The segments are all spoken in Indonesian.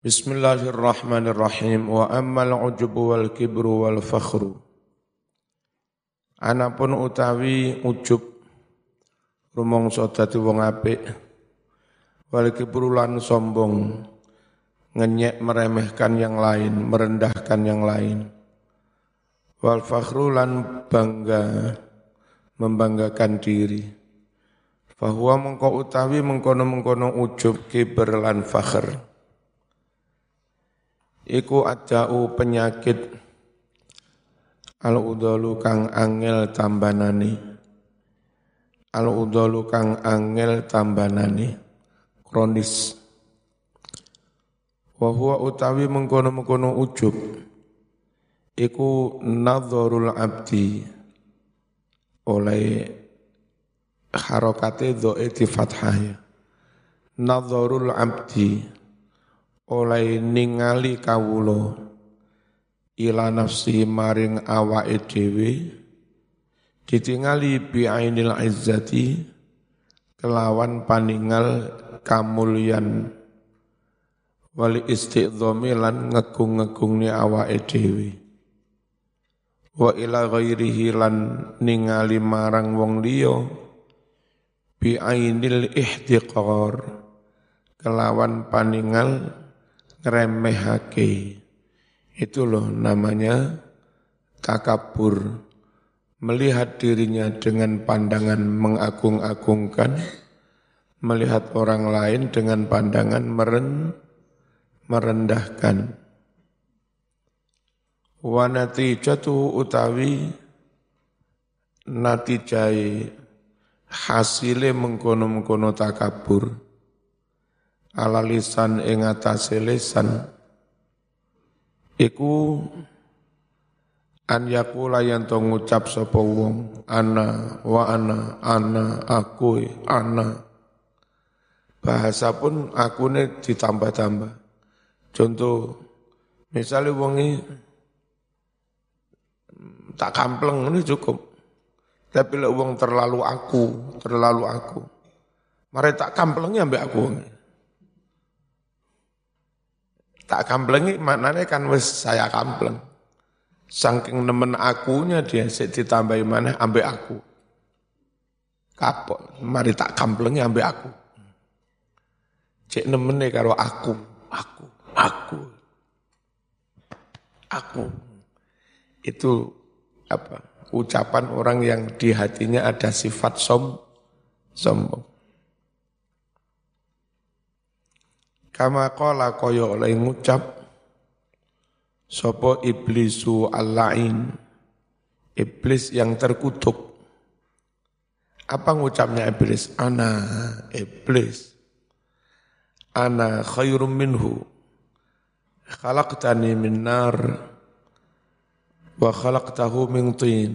Bismillahirrahmanirrahim. Wa ammal ujubu wal kibru wal fakhru. Anapun utawi ujub rumangsa dadi wong apik wal kibru lan sombong ngenyek meremehkan yang lain, merendahkan yang lain. Wal fakhru lan bangga membanggakan diri. Fahuwa mengko utawi mengkono-mengkono ujub kiber lan fakhr iku adau penyakit. Al udalu kang angel tambanani. Al udalu kang angel tambanani. Kronis. Wa huwa utawi mengkono-mengkono ujub. Iku nadzarul abdi. Oleh harokate dho'e di fathah. Ya nadzarul abdi oleh ningali kawulo ila nafsi maring awake dhewe. Ditingali bi ainil izzati. Kelawan paningal kamulyan. Wali istiqdhami lan ngegung-ngegungne awake dhewe. Wa ila ghairihi lan ningali marang wong liya. Bi ainil ihtiqar. Kelawan paningal ngeremehake. Itu loh namanya takabur. Melihat dirinya dengan pandangan mengagung-agungkan, melihat orang lain dengan pandangan meren, merendahkan. Wa natijatu utawi natijai hasile mengkono-mengkono takabur ala lisan ing atase lisan. Iku an yakula yang to ngucap sapa wong ana wa ana ana aku ana. Bahasa pun aku ini ditambah-tambah. Contoh misalnya wongi tak kampleng ini cukup. Tapi lek wong terlalu aku terlalu aku. Mari tak kamplengnya ambek aku wongi Tak kamplengi maknanya kan wis saya kampleng. Saking nemen akunya dia sik ditambahi mana ambek aku. Kapok, mari tak kamplengi ambek aku. Cek nemene karo aku, aku, aku. Aku. Itu apa? Ucapan orang yang di hatinya ada sifat som, sombong. Kama qala kaya oleh ngucap sapa iblisu al-la'in? Iblis yang terkutuk. Apa ngucapnya iblis? Ana iblis. Ana khairum minhu. Khalaqtani min nar wa khalaqtahu min tin.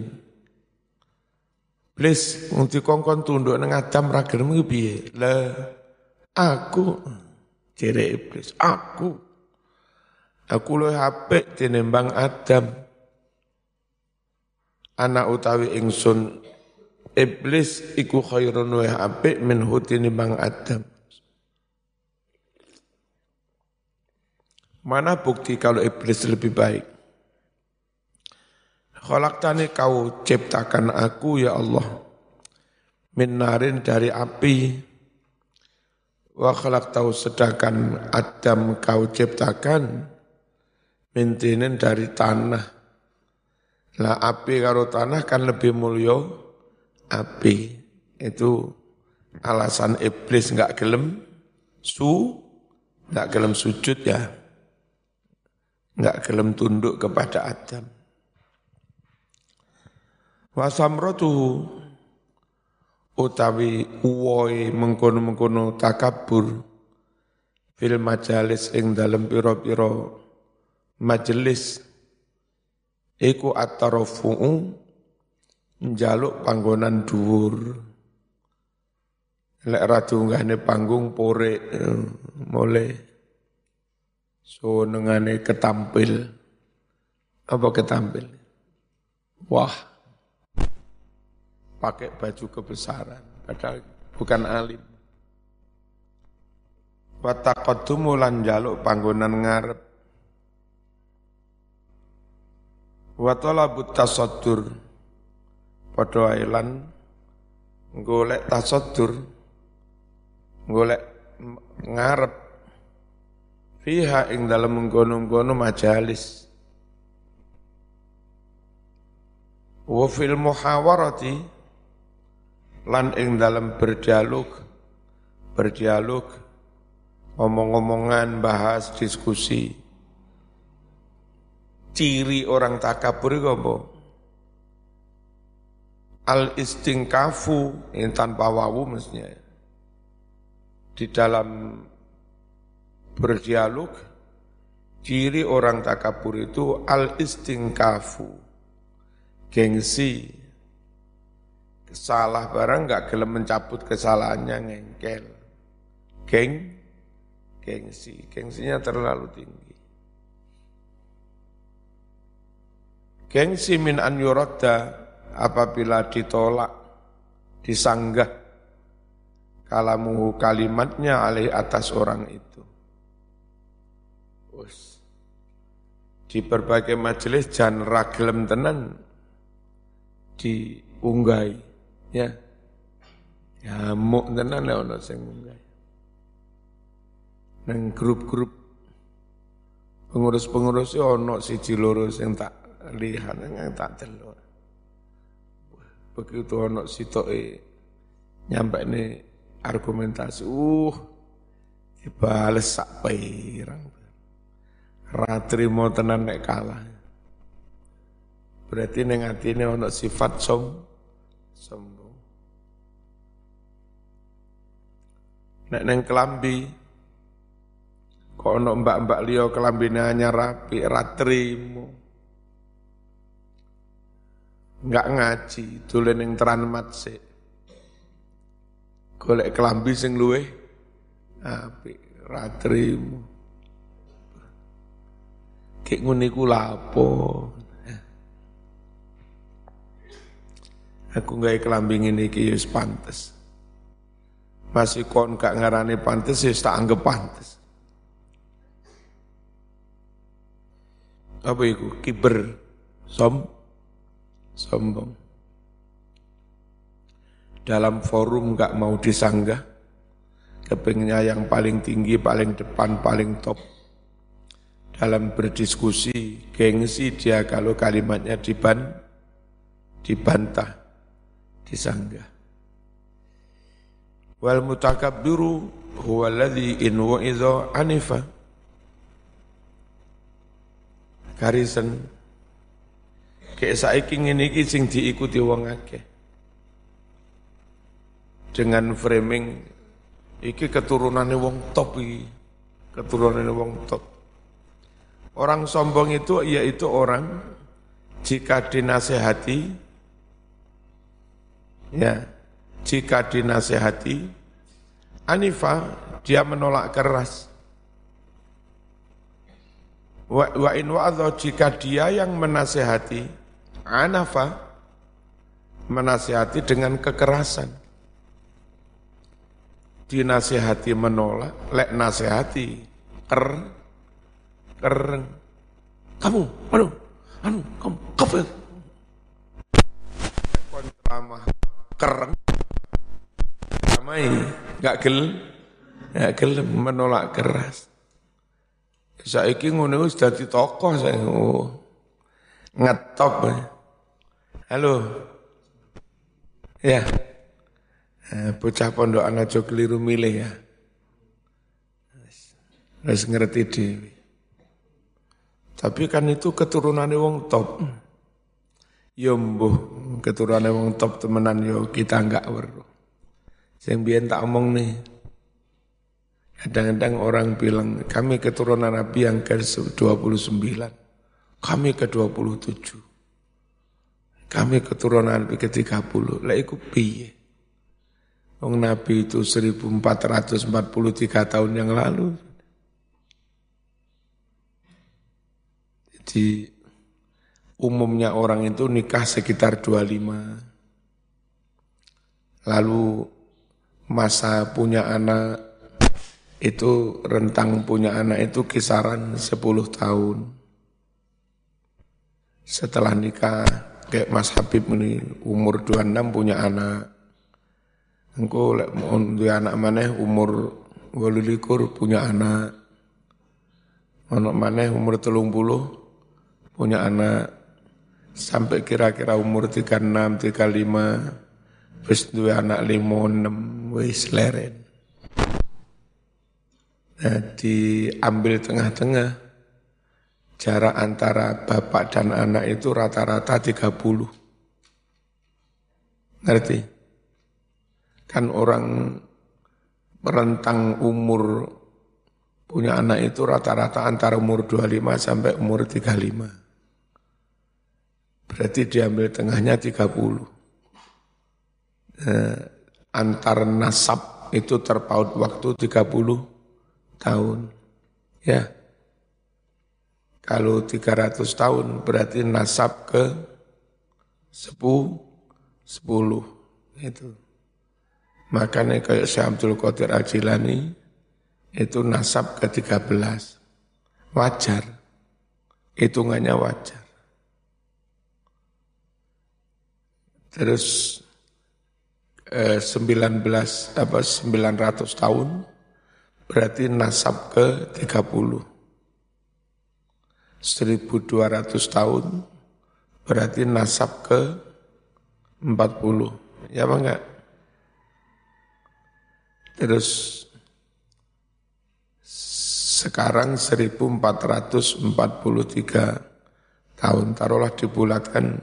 Iblis ngunti kongkon tunduk nang Adam ra gelem piye lah aku Jere iblis, aku. Aku lo HP tinimbang Adam. Anak utawi ingsun iblis iku khairun wa HP minhu tinimbang Adam. Mana bukti kalau iblis lebih baik? Khalaqtani kau ciptakan aku ya Allah. Minarin dari api Wa tahu sedangkan Adam kau ciptakan mintinin dari tanah. Lah api karo tanah kan lebih mulia api. Itu alasan iblis nggak gelem su nggak gelem sujud ya. nggak gelem tunduk kepada Adam. Wasamrotu utawi uwoi mengkono-mengkono takabur fil majalis ing dalem pira-pira majelis iku at-tarafu'u njaluk panggonan dhuwur. Lek radu nggahne panggung pore mulai so nengane ketampil. Apa ketampil? Wah pakai baju kebesaran, padahal bukan alim. wa taqaddumu lan jaluk panggonan ngarep. Wa talabut tasaddur padha lan golek tasaddur golek ngarep. Fiha ing dalam menggono-gono majalis. Wa fil muhawarati lan ing dalam berdialog berdialog omong-omongan bahas diskusi ciri orang takabur itu apa? Al istingkafu yang tanpa wawu mestinya. Di dalam berdialog, ciri orang takabur itu al istingkafu, gengsi, salah barang nggak gelem mencabut kesalahannya ngengkel, geng, gengsi, gengsinya terlalu tinggi. Gengsi min an yuradda apabila ditolak, disanggah kalamu kalimatnya alih atas orang itu. Us. Di berbagai majelis jangan ragilem tenan diunggai ya. Ya muk tenan ya ono sing unggai. Nang grup-grup pengurus-pengurus ono siji loro sing tak lihat yang tak telur. Begitu ono sitoke nyampe ini argumentasi, uh, dibales sak pirang. Ratri mau tenan nek kalah. Berarti neng ini ono sifat som, sombong. Nek neng kelambi, kok ono mbak-mbak liya kelambine hanya rapi, ratrimu nggak ngaji, dolen ning tranmat sik. Golek kelambi sing luwe apik, ratrimu. Kek ngene iku lapo? Aku nggak kelambi ngene iki pantes. Masih kon gak ngarani pantes ya tak anggap pantes. Apa itu? Kiber, som, sombong. Dalam forum nggak mau disanggah, kepingnya yang paling tinggi, paling depan, paling top. Dalam berdiskusi, gengsi dia kalau kalimatnya diban, dibantah, disanggah. Wal mutakabbiru huwa alladhi in wa'idha anifa. Garisen Kayak saiki ngene iki sing diikuti wong akeh. Dengan framing iki keturunannya wong top iki. Keturunannya wong top. Orang sombong itu yaitu orang jika dinasehati ya, jika dinasehati Anifa dia menolak keras. Wa, wa in wa'adha jika dia yang menasehati anafa menasihati dengan kekerasan. Dinasihati menolak, lek nasihati ker kereng. Kamu, anu, anu, kamu kafir. Kontramah kereng. Ramai, gak gel, gak gel menolak keras. Saiki ngono wis dadi tokoh saya. Oh. Ngetop. Ya. Halo. Ya. Eh, bocah pondok anak keliru milih ya. Harus ngerti dewi. Tapi kan itu keturunan wong top. Yo mbuh keturunan wong top temenan yo kita enggak weruh. Sing biyen tak omong nih. Kadang-kadang orang bilang kami keturunan Nabi yang ke-29. Kami ke-27. Kami keturunan Nabi ke-30. Lah iku piye? Wong Nabi itu 1443 tahun yang lalu. Jadi umumnya orang itu nikah sekitar 25. Lalu masa punya anak itu rentang punya anak itu kisaran 10 tahun. Setelah nikah, kayak Mas Habib ini umur 26 punya anak. Engko lek mau anak mana umur 28 punya anak. Ono mana umur 30 punya anak. Sampai kira-kira umur 36, 35 wis duwe anak 56 wis leren. Nah, diambil tengah-tengah jarak antara bapak dan anak itu rata-rata 30. Ngerti? Kan orang rentang umur punya anak itu rata-rata antara umur 25 sampai umur 35. Berarti diambil tengahnya 30. Nah, antar nasab itu terpaut waktu 30 tahun. Ya. Kalau 300 tahun berarti nasab ke 10 10 itu. Makanya kayak Syekh Abdul Qadir Ajilani itu nasab ke 13. Wajar. Hitungannya wajar. Terus eh, 19 apa 900 tahun berarti nasab ke 30. 1200 tahun berarti nasab ke 40. Ya apa enggak? Terus sekarang 1443 tahun, taruhlah dibulatkan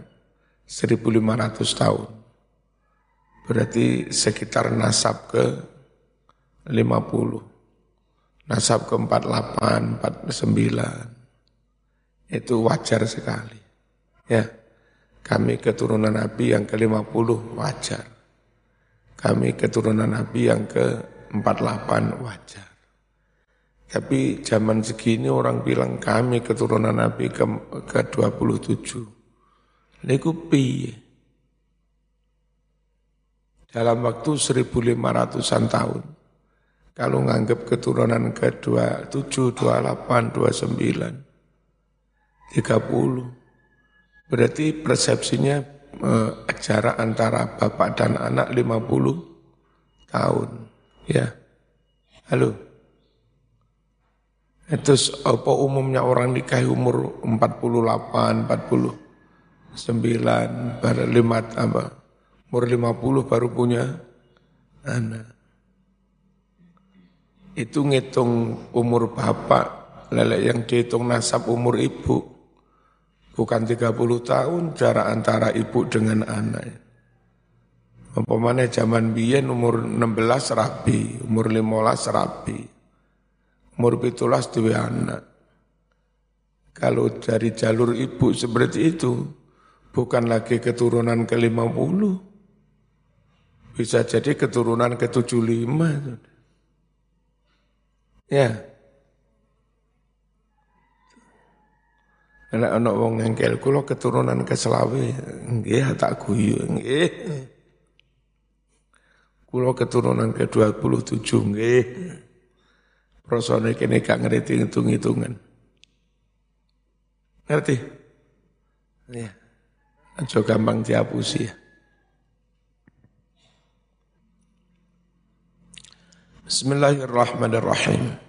1500 tahun. Berarti sekitar nasab ke 50 nasab ke 48, 49. Itu wajar sekali. Ya. Kami keturunan Nabi yang ke-50 wajar. Kami keturunan Nabi yang ke-48 wajar. Tapi zaman segini orang bilang kami keturunan Nabi ke-27. Niku piye? Dalam waktu 1500-an tahun kalau nganggap keturunan ke-27, 28, 29, 30, berarti persepsinya eh, jarak antara bapak dan anak 50 tahun. Ya. Halo. Itu apa umumnya orang nikah umur 48, 49, baru lima apa? Umur 50 baru punya anak itu ngitung umur bapak, lelek yang dihitung nasab umur ibu. Bukan 30 tahun jarak antara ibu dengan anak. Umpamanya zaman biyen umur 16 rapi, umur 15 rapi, umur 17 dua anak. Kalau dari jalur ibu seperti itu, bukan lagi keturunan ke-50, bisa jadi keturunan ke-75. Ya. Nek ana wong ngengkel kula keturunan ke Selawe, nggih tak guyu, nggih. Kula keturunan ke 27 nggih. Prosone kene gak ngerti hitung-hitungan. Ngerti? Ya. Aja gampang dihapusi ya. Bismillahirrahmanirrahim.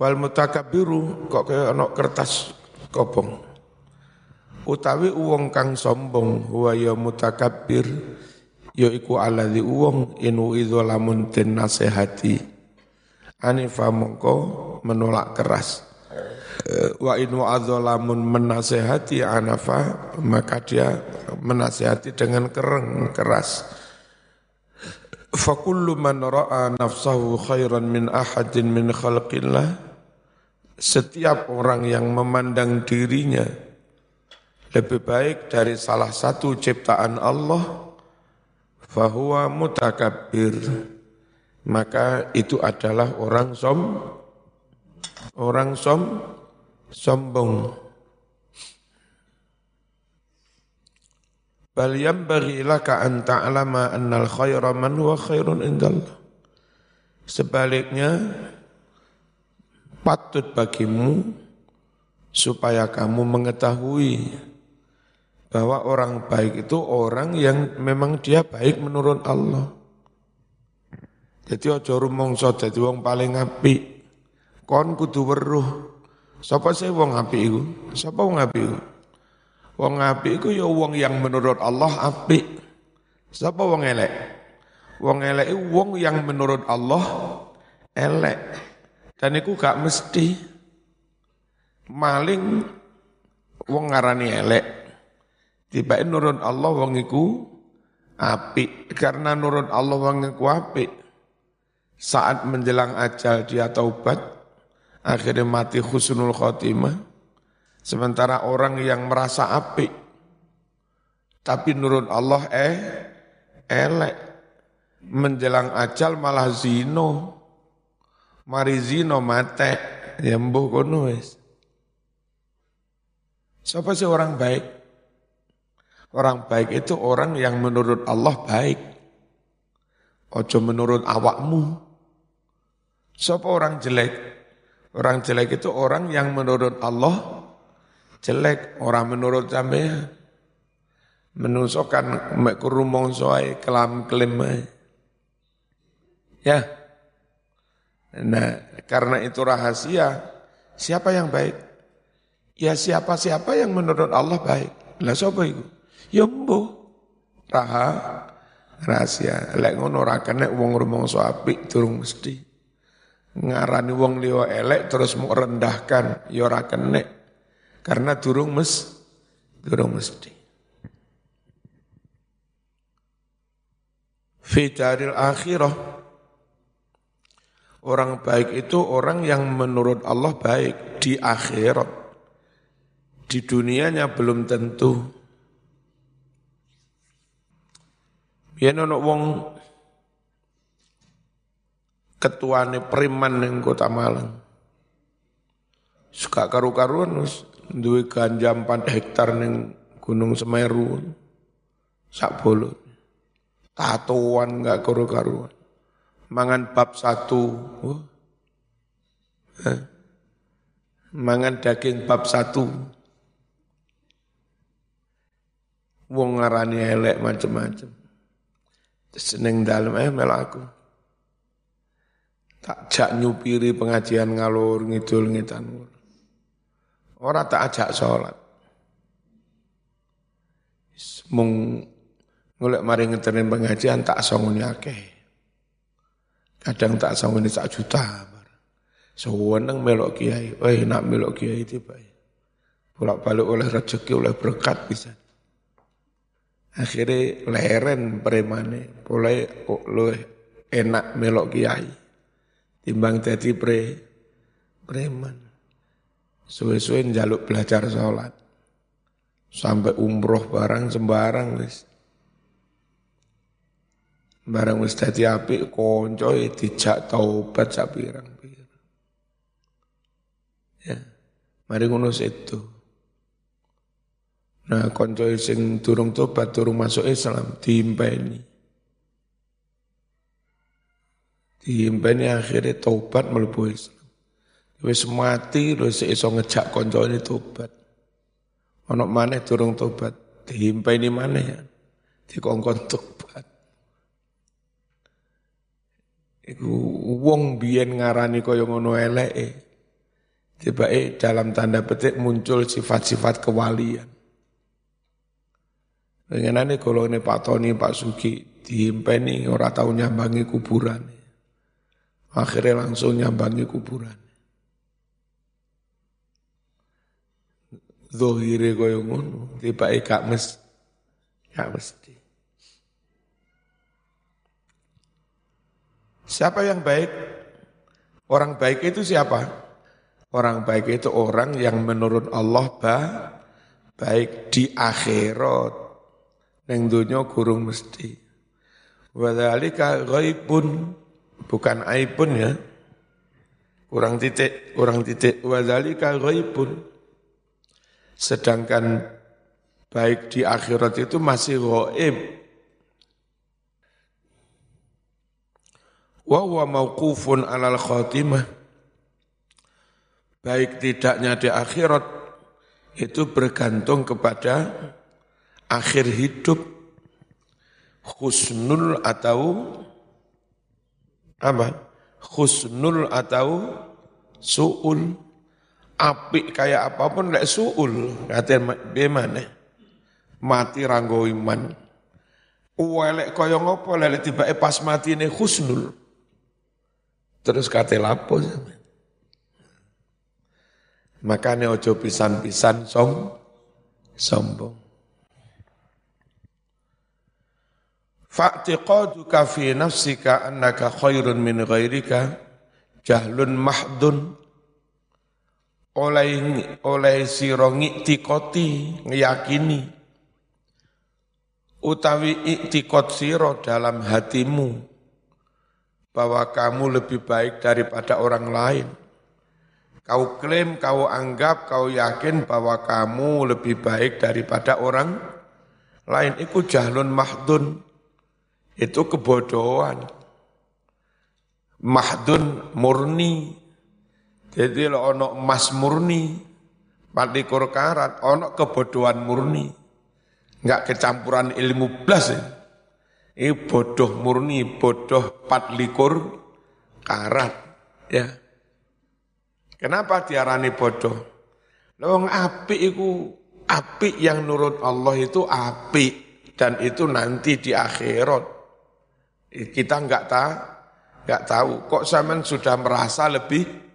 Wal mutakabbiru kok kaya ana kertas kopong. Utawi uwong kang sombong huwa ya mutakabbir ya iku alladzi uwong inu idza lamun den nasihati anifa mongko menolak keras wa inu adzalamun menasehati anafa maka dia menasehati dengan kereng keras Fakullu man ra'a nafsahu khairan min ahadin min khalqillah. Setiap orang yang memandang dirinya lebih baik dari salah satu ciptaan Allah fahuwa mutakabbir. Maka itu adalah orang som orang som sombong Bal yambaghi laka an ta'lama annal khaira man huwa khairun indallah. Sebaliknya, patut bagimu supaya kamu mengetahui bahwa orang baik itu orang yang memang dia baik menurut Allah. Jadi ojo rumongso dadi wong paling apik. Kon kudu weruh. Sapa sih wong apik iku? Sapa wong apik iku? Wong apik iku ya wong yang menurut Allah apik. Sapa wong elek? Wong elek iku wong yang menurut Allah elek. Dan iku gak mesti maling wong ngarani elek. Tiba nurut Allah wong iku apik karena nurut Allah wong iku apik saat menjelang ajal dia taubat, akhirnya mati khusnul khotimah. Sementara orang yang merasa apik, tapi nurut Allah eh elek, menjelang ajal malah zino, mari zino mate, ya mbuh. Siapa sih orang baik? Orang baik itu orang yang menurut Allah baik. Ojo menurut awakmu. Siapa orang jelek? Orang jelek itu orang yang menurut Allah jelek, orang menurut sampean. Menusokan mek kurumong soai kelam kelim Ya. Nah, karena itu rahasia, siapa yang baik? Ya siapa-siapa yang menurut Allah baik. Lah sapa iku? Ya. Raha rahasia. Lek ngono ra kena wong rumangsa apik durung mesti ngarani wong liya elek terus mau rendahkan ya ora kenek karena durung mes durung mesti. Fi daril akhirah. Orang baik itu orang yang menurut Allah baik di akhirat. Di dunianya belum tentu. Biyen ono wong ketuane preman ning Kota Malang. Suka karu-karuan duwe ganja 4 hektar ning Gunung Semeru. Sak bolo. Tatoan enggak karu-karuan. Mangan bab satu. Oh. Eh. Mangan daging bab satu. Wong ngarani elek macam-macam. Seneng dalem eh melaku. Tak jak nyupiri pengajian ngalur ngidul ngitan. Orang tak ajak sholat. Mung ngulek mari ngeterin pengajian tak songoni akeh. Kadang tak songoni sak juta. Sewenang melok kiai. Eh nak melok kiai tiba. Bolak balik oleh rezeki oleh berkat bisa. Akhirnya leren premane. Boleh lu enak melok kiai timbang jadi pre preman. Suwe-suwe njaluk belajar sholat. Sampai umroh barang sembarang wis. Barang wis dadi apik kanca e dijak taubat sak pirang-pirang. Ya. Mari ngono itu. Nah, kanca sing durung tobat, durung masuk Islam diimpeni. Diimpeni akhirnya tobat melebu Islam. Wis mati wis iso ngejak ini tobat. Ono maneh durung tobat, diimpeni maneh ya. Dikongkon tobat. Iku wong biyen ngarani kaya ngono eleke. Tibake dalam tanda petik muncul sifat-sifat kewalian. Pengenane kalau ini Pak Tony, Pak Suki diimpeni ora tau nyambangi kuburan. Akhirnya langsung nyambangi kuburan. Zohire kaya ngono, tiba gak mes, gak mesti. Siapa yang baik? Orang baik itu siapa? Orang baik itu orang yang menurut Allah ba, baik di akhirat. Neng dunia kurung mesti. Wadhalika ghaibun bukan aib pun ya. Kurang titik, kurang titik. Wadzalika ghaibun. Sedangkan baik di akhirat itu masih goib. Wa huwa mauqufun alal khatimah. Baik tidaknya di akhirat itu bergantung kepada akhir hidup husnul atau apa? Husnul atau suul. Apik kayak apa pun lek suul. Kata bagaimana? Mati ranggo iman. Uwelek kaya ngopo lek tiba pas mati ini husnul. Terus kata lapo Makanya ojo pisan-pisan som, sombong. Fa'tiqaduka fi nafsika annaka khairun min ghairika jahlun mahdun oleh oleh sira ngiktikoti ngiyakini utawi iktikot sira dalam hatimu bahwa kamu lebih baik daripada orang lain. Kau klaim, kau anggap, kau yakin bahwa kamu lebih baik daripada orang lain. Itu jahlun mahdun. Itu kebodohan. Mahdun murni. Jadi lo ono emas murni, patikur karat, ono kebodohan murni. Enggak kecampuran ilmu blas ya. Ini bodoh murni, bodoh patlikur karat. Ya. Kenapa diarani bodoh? Lawang api itu api yang nurut Allah itu api dan itu nanti di akhirat. Kita enggak tahu, enggak tahu. Kok zaman sudah merasa lebih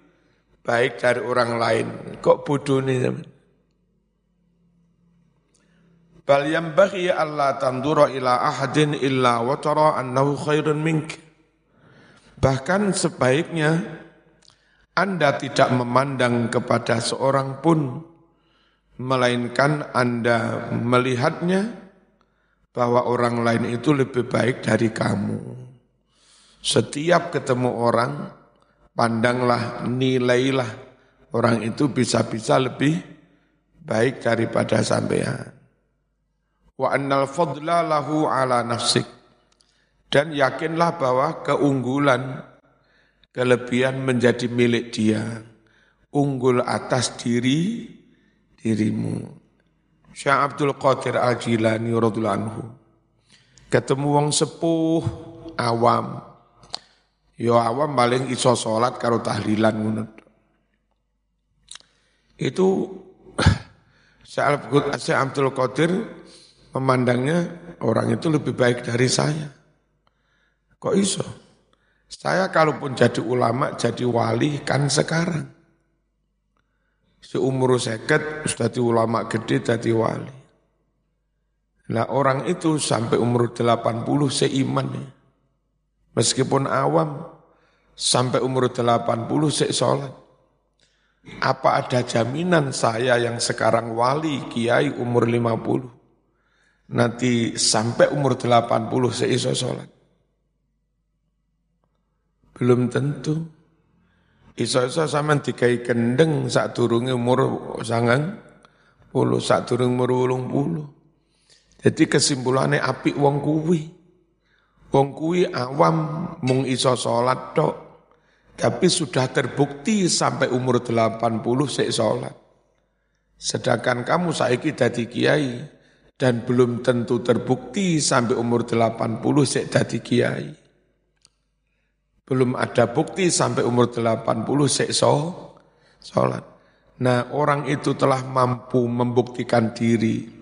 baik dari orang lain. Kok bodoh nih zaman? Bal bagi Allah tandura ila ahadin illa wa tara annahu khairun mink. Bahkan sebaiknya Anda tidak memandang kepada seorang pun melainkan Anda melihatnya bahwa orang lain itu lebih baik dari kamu. Setiap ketemu orang, pandanglah, nilailah orang itu bisa-bisa lebih baik daripada sampean. Wa annal fadla lahu ala nafsik. Dan yakinlah bahwa keunggulan, kelebihan menjadi milik dia. Unggul atas diri, dirimu. Syekh Abdul Qadir Al-Jilani. Ketemu wong sepuh awam, Yo awam paling iso salat karo tahlilan ngono. Itu Syekh Abdul Qadir memandangnya orang itu lebih baik dari saya. Kok iso? Saya kalaupun jadi ulama, jadi wali kan sekarang. Seumur seket, jadi ulama gede, jadi wali. Nah orang itu sampai umur 80 seiman ya. Meskipun awam, sampai umur 80 sik sholat. Apa ada jaminan saya yang sekarang wali, kiai umur 50, nanti sampai umur 80 seiso sholat? Belum tentu. Iso-iso sama dikai kendeng saat turunnya umur sangang puluh, saat turun umur ulung puluh. Jadi kesimpulannya api wong kuwi. Wong kuwi awam mung iso salat tok. Tapi sudah terbukti sampai umur 80 sik salat. Sedangkan kamu saiki dadi kiai dan belum tentu terbukti sampai umur 80 sik dadi kiai. Belum ada bukti sampai umur 80 sik salat. Nah, orang itu telah mampu membuktikan diri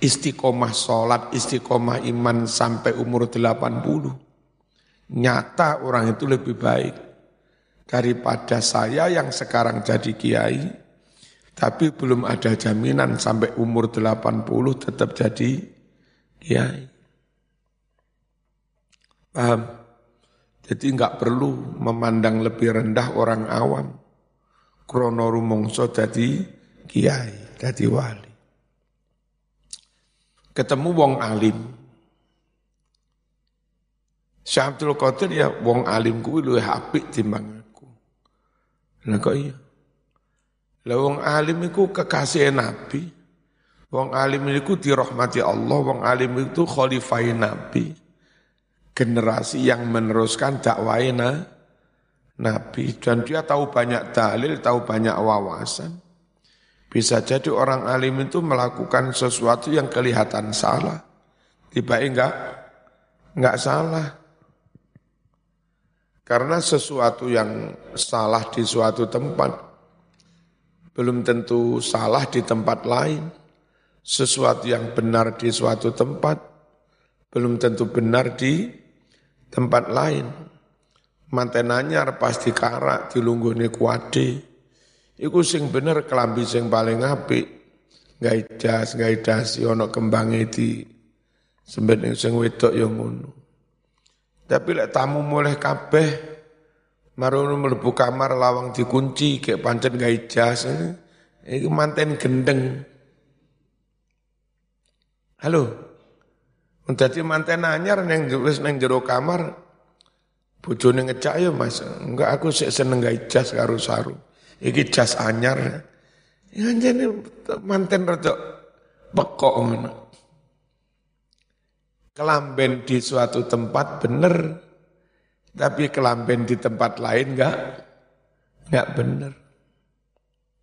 istiqomah sholat, istiqomah iman sampai umur 80. Nyata orang itu lebih baik daripada saya yang sekarang jadi kiai, tapi belum ada jaminan sampai umur 80 tetap jadi kiai. Paham? Jadi enggak perlu memandang lebih rendah orang awam. Krono rumongso jadi kiai, jadi wali ketemu wong alim. Syekh Abdul Qadir ya wong alim kuwi luwih apik timbang aku. Lah kok iya? Lah wong alim iku kekasih Nabi. Wong alim itu dirahmati Allah, wong alim itu khalifah Nabi. Generasi yang meneruskan dakwah Nabi. Dan dia tahu banyak dalil, tahu banyak wawasan. Bisa jadi orang alim itu melakukan sesuatu yang kelihatan salah. Tiba enggak, enggak salah. Karena sesuatu yang salah di suatu tempat, belum tentu salah di tempat lain sesuatu yang benar di suatu tempat belum tentu benar di tempat lain. Mantenanya pasti karak dilunggune kuade. Iku sing bener kelambi sing paling apik. Gak jas, gak dasi ono kembange di sembet sing wedok yang ngono. Tapi lek tamu mulai kabeh marono mlebu kamar lawang dikunci kayak pancen gak jas. Iku manten gendeng. Halo. Dadi manten anyar neng wis neng jero kamar bojone ngecak ya Mas. Enggak aku sik seneng gawe karo saru. Iki jas anyar. Ya jane manten rada pekok ngono. Kelamben di suatu tempat bener, tapi kelamben di tempat lain enggak enggak bener.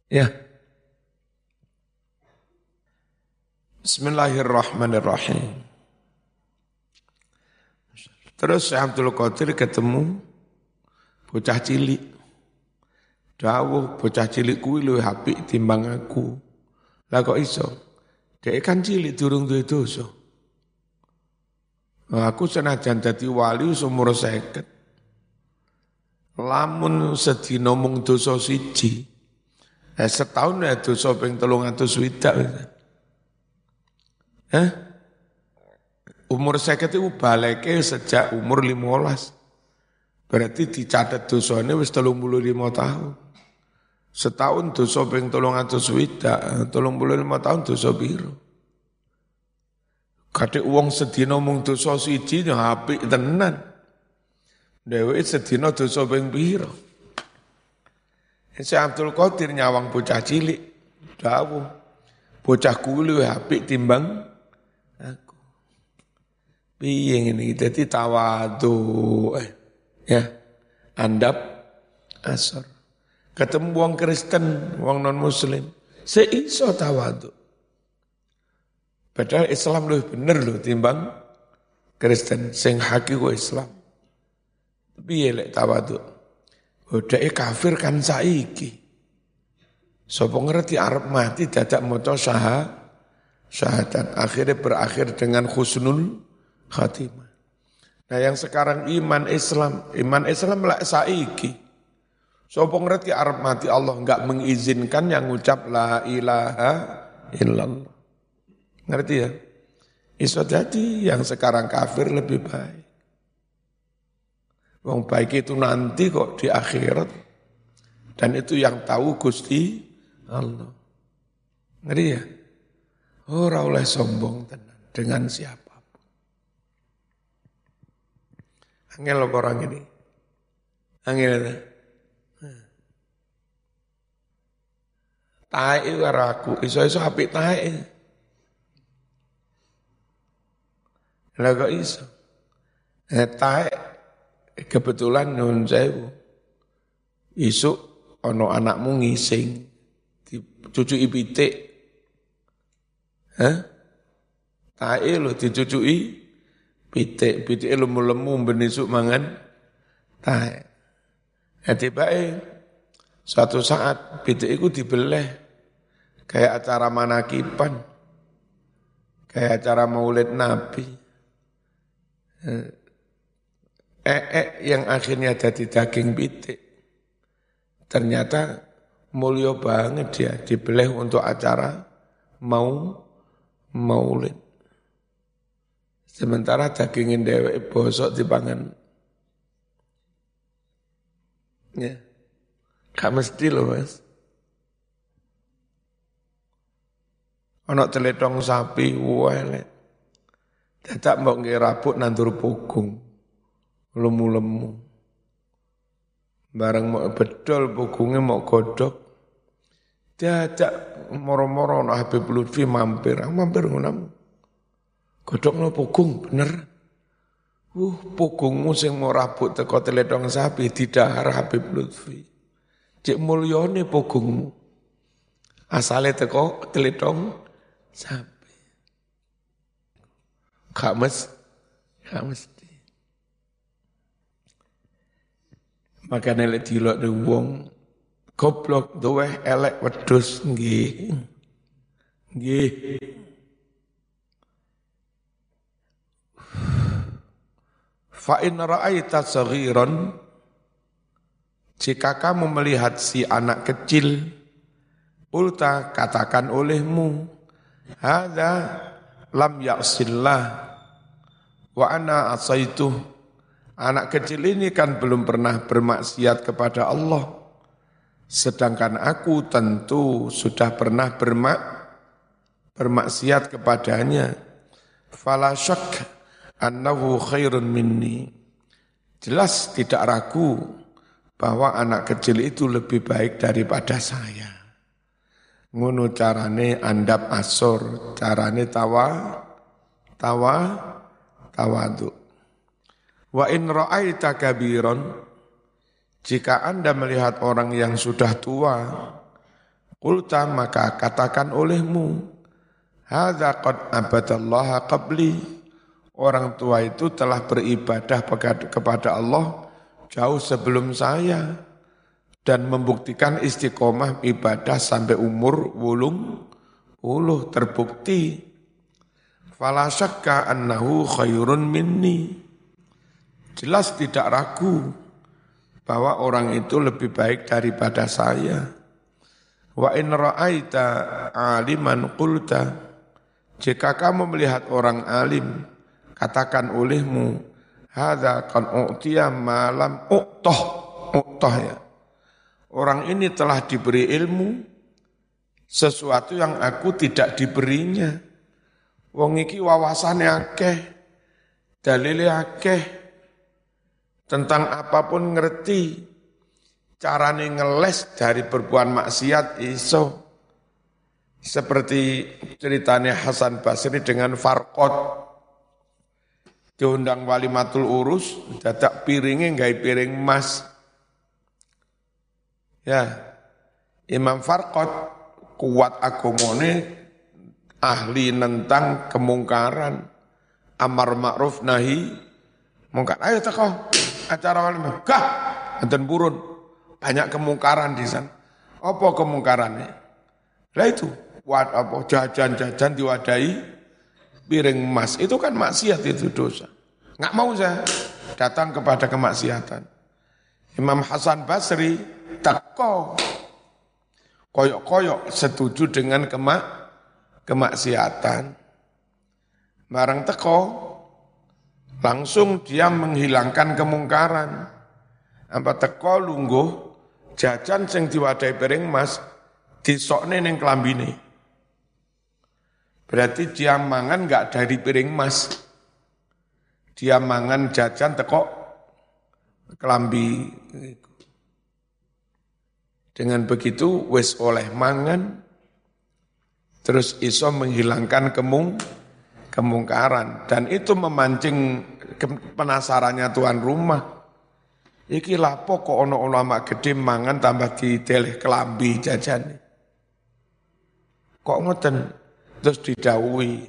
Ya. Bismillahirrahmanirrahim. Terus Syekh Abdul Qadir ketemu bocah cilik. Dawuh bocah cilik kuwi luwih apik timbang aku. Lah kok iso? Dek kan cilik durung duwe dosa. Aku senajan dadi wali umur seket. Lamun sedina mung dosa siji. Eh, setahun ya dosa ping 300 Hah? Umur saya itu baleke sejak umur 15. Berarti dicatat dosanya wis 35 tahun. Setahun dosa ping 300 puluh 35 tahun dosa biru. Kadek uang sedina mung dosa siji ya apik tenan. Dewe sedina dosa ping piro? Si Abdul Qadir nyawang bocah cilik, dawuh. Bocah kuwi apik timbang Piye ngene iki dadi tawadu eh, ya andap asor. Ketemu wong Kristen, wong non muslim, seiso tawadu. Padahal Islam lebih bener loh timbang Kristen sing hakiki Islam. Piye lek tawadu? Udah kafir kan saiki. Sopo ngerti Arab mati dadak moto syahadat. Syahadat akhirnya berakhir dengan khusnul khatimah. Nah yang sekarang iman Islam, iman Islam lah saiki. Sopo ngerti Arab mati Allah enggak mengizinkan yang ngucap la ilaha illallah. Ngerti ya? Iso jadi yang sekarang kafir lebih baik. Wong baik itu nanti kok di akhirat. Dan itu yang tahu Gusti Allah. Ngerti ya? Oh, oleh sombong tenang. Dengan siapa? Angel orang ini? Angel itu. Tae itu aku, iso-iso apik tae. Lah kok iso? Eh, tae kebetulan nun sewu. Isuk ono anakmu ngising dicucuki pitik. Hah? Tae lo dicucuki pitik, pitik lemu-lemu benisuk mangan tahe. Jadi baik, suatu saat pitik itu dibeleh kayak acara manakipan, kayak acara maulid nabi. Eh, eh yang akhirnya jadi daging pitik. Ternyata mulia banget dia dibeleh untuk acara mau maulid. Sementara dagingin dewek bosok dipangan. Ya. Gak mesti loh mas. Ono teletong sapi, wale. Dadak mbok nggih rabuk nandur pugung. Lemu-lemu. Bareng mau bedol pugungnya mau godok. Dadak moro-moro no Habib Lutfi mampir, mampir ngono. Godhok no pogung bener. Uh, pogongmu sing mau rabut teko teledong sapi didahar Habib Lutfi. Cek mulyane pogongmu. Asale teko teledong sapi. Gak mes, gak mesti. Makanya lek dilok wong goblok duwe elek wedhus nggih. Nggih. Fa in ra'aita saghiran jika kamu melihat si anak kecil ulta katakan olehmu hadza lam ya'sillah wa ana asaitu anak kecil ini kan belum pernah bermaksiat kepada Allah sedangkan aku tentu sudah pernah bermak bermaksiat kepadanya fala syak annahu khairun minni. Jelas tidak ragu bahwa anak kecil itu lebih baik daripada saya. Ngono carane andap asor, carane tawa, tawa, tawadu. Wa in ra'aita kabiron, jika Anda melihat orang yang sudah tua, kulta maka katakan olehmu, Hadza qad abadallaha qabli, Orang tua itu telah beribadah kepada Allah jauh sebelum saya dan membuktikan istiqomah ibadah sampai umur wulung uluh terbukti. Fala syakka annahu khairun minni. Jelas tidak ragu bahwa orang itu lebih baik daripada saya. Wa in ra'aita aliman qulta jika kamu melihat orang alim katakan olehmu hadza kan u'tiya malam uqtoh uqtoh ya orang ini telah diberi ilmu sesuatu yang aku tidak diberinya. Wong iki wawasane akeh dalile akeh tentang apa pun ngerti carane ngeles dari berbuat maksiat iso. Seperti ceritanya Hasan Basri dengan Farqot diundang wali matul urus, dadak piringnya nggak piring emas. Ya, Imam Farqot kuat agomone ahli tentang kemungkaran, amar ma'ruf nahi mungkar. Ayo teko acara wali Gah, enten burun. Banyak kemungkaran di sana. Apa kemungkarannya? Lah itu, wat apa jajan-jajan diwadahi piring emas. Itu kan maksiat itu dosa. Nggak mau saya datang kepada kemaksiatan. Imam Hasan Basri teko koyok-koyok setuju dengan kemak kemaksiatan. Barang teko langsung dia menghilangkan kemungkaran. Apa teko lungguh jajan sing diwadai piring mas disokne ning kelambine. Berarti dia mangan enggak dari piring mas. Dia mangan jajan teko kelambi. Dengan begitu wis oleh mangan terus iso menghilangkan kemung kemungkaran dan itu memancing penasarannya tuan rumah. Iki lapo kok ono ulama gede mangan tambah diteleh kelambi jajan. Kok ngoten? Terus didawui,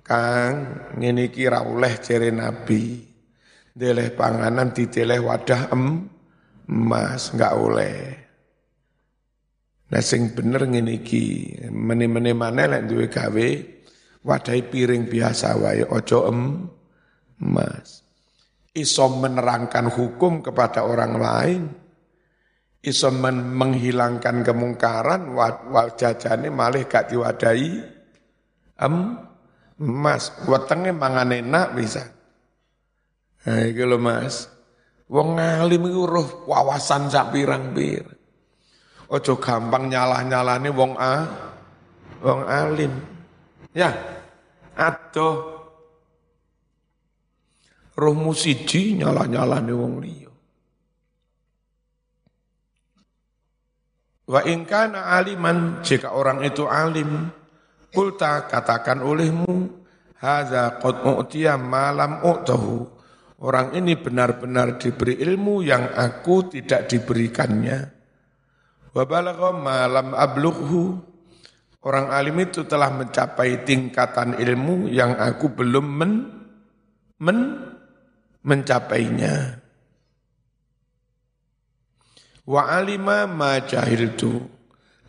Kang, ngene iki ra oleh jere Nabi. Deleh panganan diteleh wadah em, emas, enggak oleh. Nah sing bener ngene iki, meni-meni maneh lek duwe gawe wadahi piring biasa wae ojo em emas. Iso menerangkan hukum kepada orang lain, iso menghilangkan kemungkaran, wajajane malih gak diwadahi em, emas, wetenge mangan enak bisa. Nah, iki lho Mas. Wong ngalim iku roh wawasan sak pirang-pirang. Ojo gampang nyalah-nyalane wong a wong alim. Ya. Aduh. Roh musiji nyalah-nyalane wong liya. Wa ingkana aliman jika orang itu alim, kulta katakan olehmu, hadza qad u'tiya malam u'tahu. Orang ini benar-benar diberi ilmu yang aku tidak diberikannya. Wa balagha malam ablughu. Orang alim itu telah mencapai tingkatan ilmu yang aku belum men, men mencapainya. Wa alima ma jahiltu.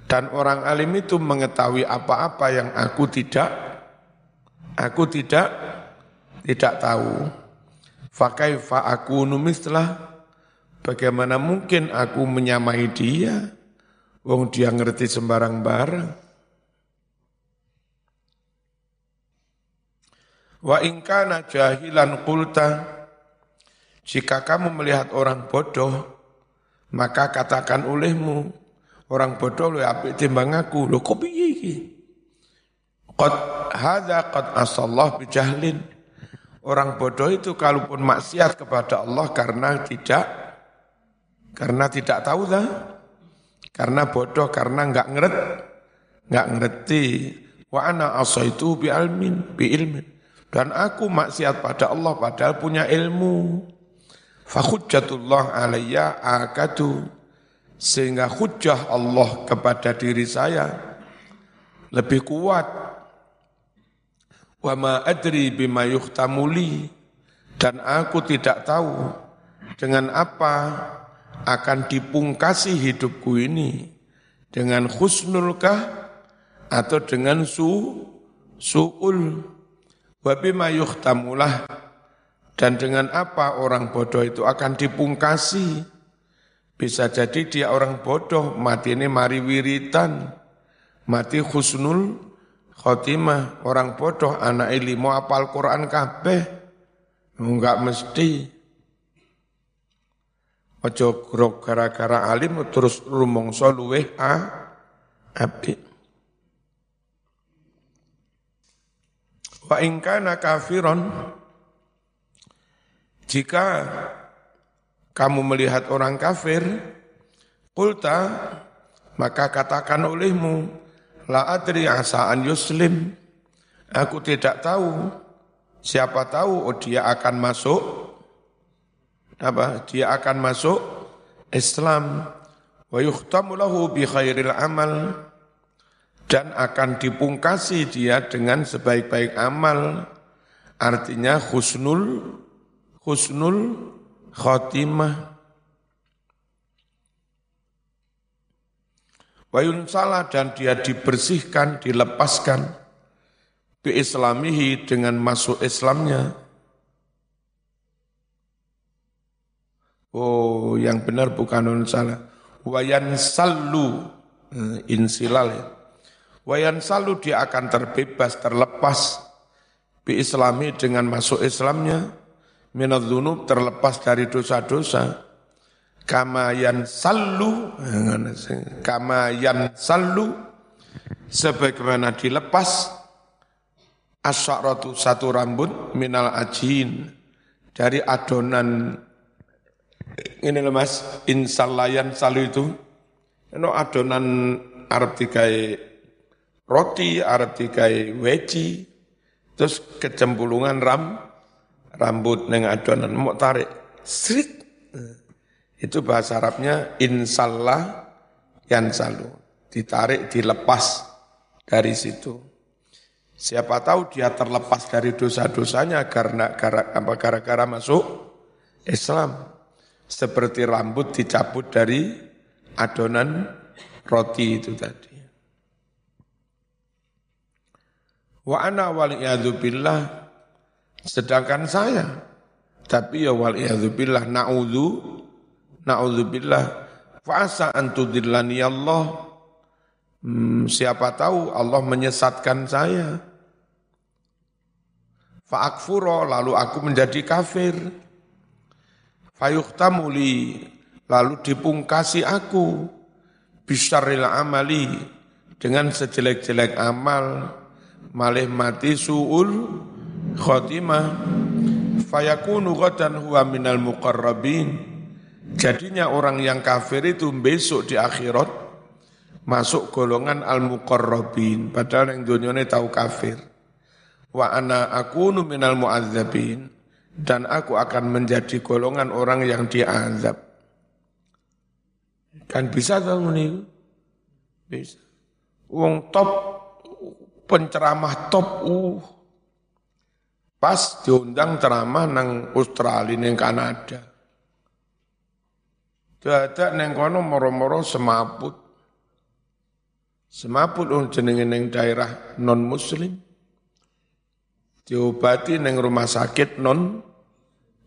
Dan orang alim itu mengetahui apa-apa yang aku tidak aku tidak tidak tahu. Fakaifa aku numislah bagaimana mungkin aku menyamai dia wong dia ngerti sembarang barang. Wa ingkana jahilan kulta jika kamu melihat orang bodoh maka katakan olehmu, orang bodoh lu apik timbang aku. Lho kok piye iki? Qad hadza qad asallah bijahlin. Orang bodoh itu kalaupun maksiat kepada Allah karena tidak karena tidak tahu dah. Karena bodoh, karena enggak ngeret, enggak ngerti. Wa ana asaitu bi ilmin, bi ilmin. Dan aku maksiat pada Allah padahal punya ilmu. Fakhujjatullah alayya akadu. Sehingga hujjah Allah kepada diri saya lebih kuat. Wa ma adri bima yuhtamuli. Dan aku tidak tahu dengan apa akan dipungkasi hidupku ini. Dengan khusnulkah atau dengan su su'ul. Wa bima yuhtamulah dan dengan apa orang bodoh itu akan dipungkasi? Bisa jadi dia orang bodoh, mati ini mari wiritan, mati khusnul khotimah, orang bodoh anak ilmu apal Quran kabeh, enggak mesti. Ojo grok gara-gara alim terus rumongso luweh a api. Wa ingkana kafiron jika kamu melihat orang kafir, kulta, maka katakan olehmu, la adri asaan yuslim, aku tidak tahu, siapa tahu oh dia akan masuk, apa, dia akan masuk Islam, wa yuhtamu lahu bi khairil amal, dan akan dipungkasi dia dengan sebaik-baik amal, artinya khusnul husnul khotimah Wayun salah dan dia dibersihkan, dilepaskan bi islamihi dengan masuk Islamnya. Oh, yang benar bukan nun salah. Wayan salu eh, insilal ya. Wayan salu dia akan terbebas, terlepas bi islami dengan masuk Islamnya minadzunub terlepas dari dosa-dosa kamayan sallu. Kamayan sallu. Sebagaimana dilepas asyaratu satu rambut minal ajin. Dari adonan ini loh mas insalayan salu itu. No adonan Arab dikai roti Arab dikai weci. Terus kecempulungan ram rambut neng adonan. Mau tarik srit itu bahasa Arabnya insallah yang salu ditarik dilepas dari situ. Siapa tahu dia terlepas dari dosa-dosanya karena gara-gara masuk Islam. Seperti rambut dicabut dari adonan roti itu tadi. Wa ana wal billah. Sedangkan saya, tapi ya wal billah na'udzu na'udzubillah fa'asa antudillani Allah. Hmm, siapa tahu Allah menyesatkan saya. Fa'akfuro lalu aku menjadi kafir. Fayuhtamuli lalu dipungkasi aku. Bisaril amali dengan sejelek-jelek amal. Malih mati su'ul khotimah fayakunu ghadan huwa minal muqarrabin jadinya orang yang kafir itu besok di akhirat masuk golongan al-muqarrabin. Padahal yang dunyane tahu kafir. Wa ana akunu minal mu'adzabin. Dan aku akan menjadi golongan orang yang diazab. Kan bisa tahu nih? Bisa. Wong top penceramah top uh. Pas diundang ceramah nang Australia nang Kanada Dadak neng kono moro-moro semaput. Semaput un jenenge neng daerah non muslim. Diobati neng rumah sakit non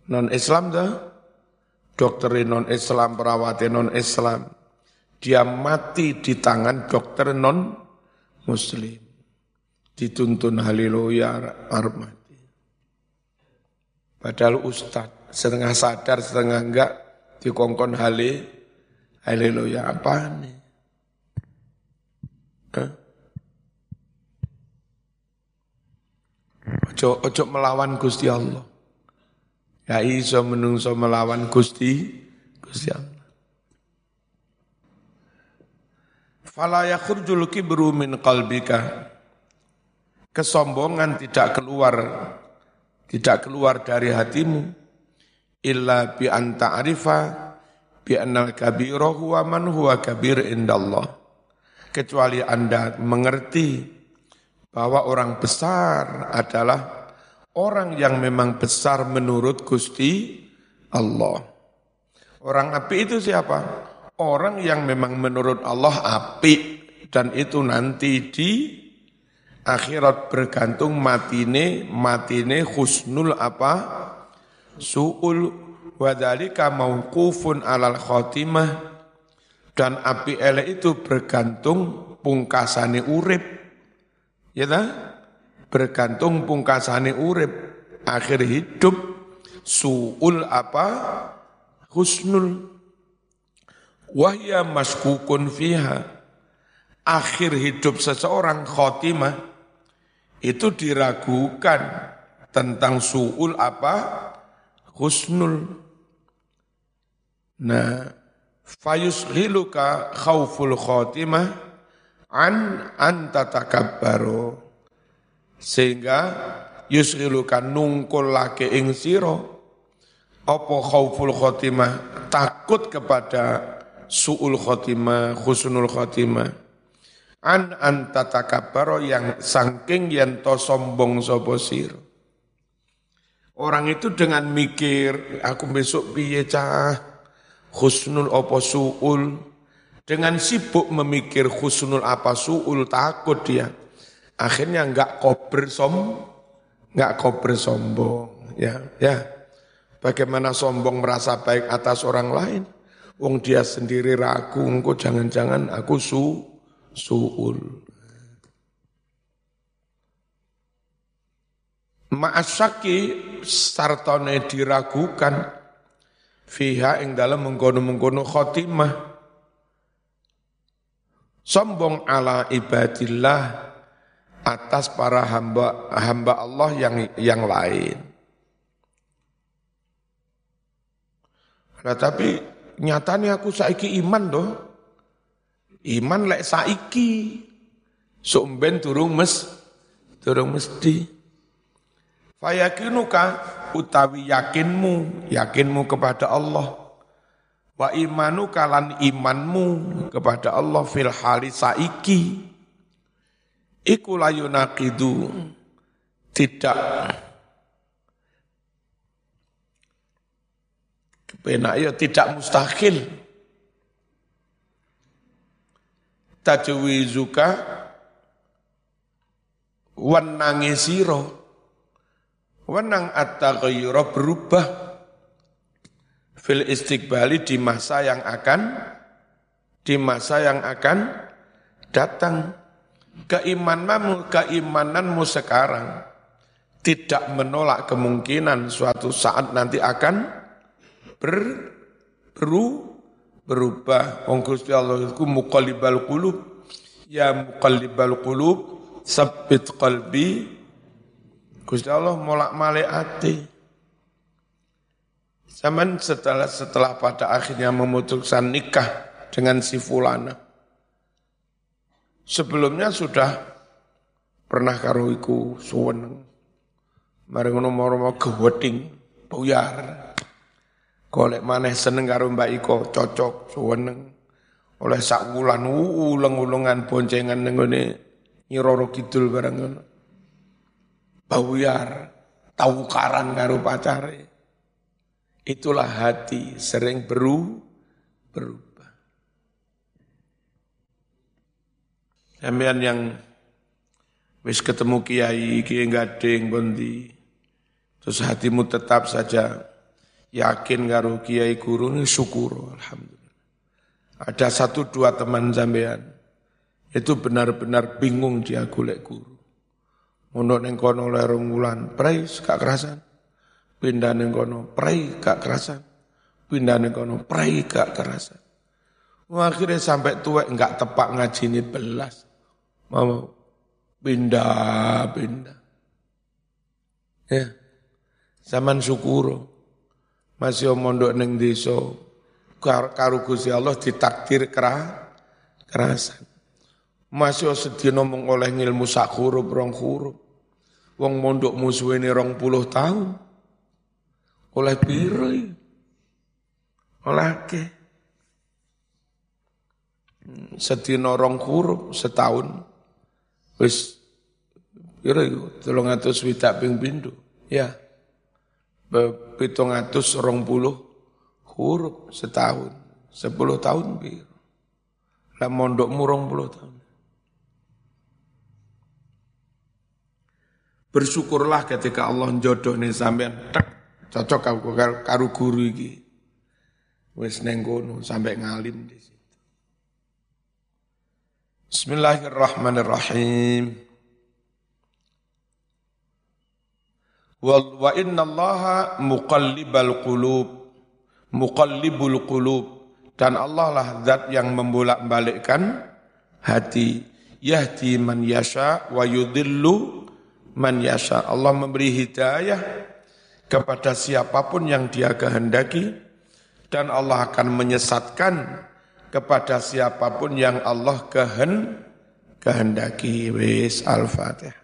non Islam dah. Dokter non Islam, perawat non Islam. Dia mati di tangan dokter non muslim. Dituntun haleluya armati. Padahal ustad setengah sadar setengah enggak dikongkon hale haleluya apa nih? Ojo ojo melawan Gusti Allah. Ya iso menungso melawan Gusti Gusti Allah. Fala yakhrujul kibru min qalbika. Kesombongan tidak keluar tidak keluar dari hatimu illa bi an ta'rifa bi annal kabira huwa man huwa kabir indallah kecuali Anda mengerti bahwa orang besar adalah orang yang memang besar menurut Gusti Allah. Orang api itu siapa? Orang yang memang menurut Allah api dan itu nanti di akhirat bergantung matine matine husnul apa su'ul wadhalika mauqufun alal khotimah dan api elek itu bergantung pungkasane urip. Ya ta? bergantung pungkasane urip. Akhir hidup. Su'ul apa? Husnul. Wahya maskukun fiha. Akhir hidup seseorang khotimah itu diragukan tentang su'ul apa husnul. Nah, fayusghiluka khawful khotimah an anta takabbaru. Sehingga yusghiluka nungkul lake ing siro apa khawful khotimah takut kepada su'ul khotimah, husnul khotimah. An anta takabbaru yang sangking yang to sombong sopo siro. Orang itu dengan mikir, aku besok piye cah, khusnul apa su'ul. Dengan sibuk memikir khusnul apa su'ul, takut dia. Akhirnya enggak kober som, enggak kober sombong. Ya, ya. Bagaimana sombong merasa baik atas orang lain? Wong dia sendiri ragu, engkau jangan-jangan aku su, su'ul. Ma'asyaki sartone diragukan fiha ing dalam mengkono-mengkono khotimah sombong ala ibadillah atas para hamba hamba Allah yang yang lain. Nah, tapi nyatanya aku saiki iman doh. Iman lek saiki. Sumben turung mes turung mesti. Fayakinuka utawi yakinmu, yakinmu kepada Allah. Wa imanu kalan imanmu kepada Allah fil hali saiki. Iku layunakidu tidak kepenak ya tidak mustahil. Tajwizuka wanangi siro Wenang at-taghayyura berubah fil istiqbali di masa yang akan di masa yang akan datang keimananmu keimananmu sekarang tidak menolak kemungkinan suatu saat nanti akan ber, beru, berubah. Wong Gusti Allah itu muqallibal qulub ya muqallibal qulub sabbit qalbi Gusti Allah molak malik hati. Zaman setelah setelah pada akhirnya memutuskan nikah dengan si fulana. Sebelumnya sudah pernah karo iku suweneng. Mari ngono mau geweding buyar. Golek maneh seneng karo Mbak Iko cocok suweneng. Oleh sak wulan uleng-ulengan boncengan ning ngene Nyiroro Kidul barang ngono. Buyar, tawukaran karo pacare. Itulah hati sering beru berubah. Sampean yang wis ketemu kiai, kiai gading bondi, terus hatimu tetap saja yakin karo kiai guru ini syukur alhamdulillah. Ada satu dua teman sampean itu benar-benar bingung dia golek guru. Mondok ning kono lerung wulan, prais gak kerasan. Pindah ning kono prai gak kerasan. Pindah ning kono prai gak kerasan. Akhirnya sampai tua enggak tepak ngaji ini belas. Mau pindah pindah. Ya. Zaman syukur. Masih mondok neng desa. Karo Gusti Allah ditakdir kerah kerasan. Masih ngomong oleh ilmu sak huruf rong huruf wong mondok ini rong puluh tahun. Oleh piro oleh ke sedina rong huruf setahun. Wis piro iku 360 ping pindho. Ya. 720 huruf setahun. 10 tahun piro? Lah mondokmu 20 tahun Bersyukurlah ketika Allah jodoh nih sampean tak Cocok aku karo guru iki. Wis neng kono sampai ngalim di situ. Bismillahirrahmanirrahim. Wa inna allaha muqallibal qulub. Muqallibul qulub. Dan Allah lah zat yang membolak-balikkan hati. Yahdi man yasha wa yudillu man yasha. Allah memberi hidayah kepada siapa pun yang dia kehendaki dan Allah akan menyesatkan kepada siapa pun yang Allah kehen kehendaki wis al-fatihah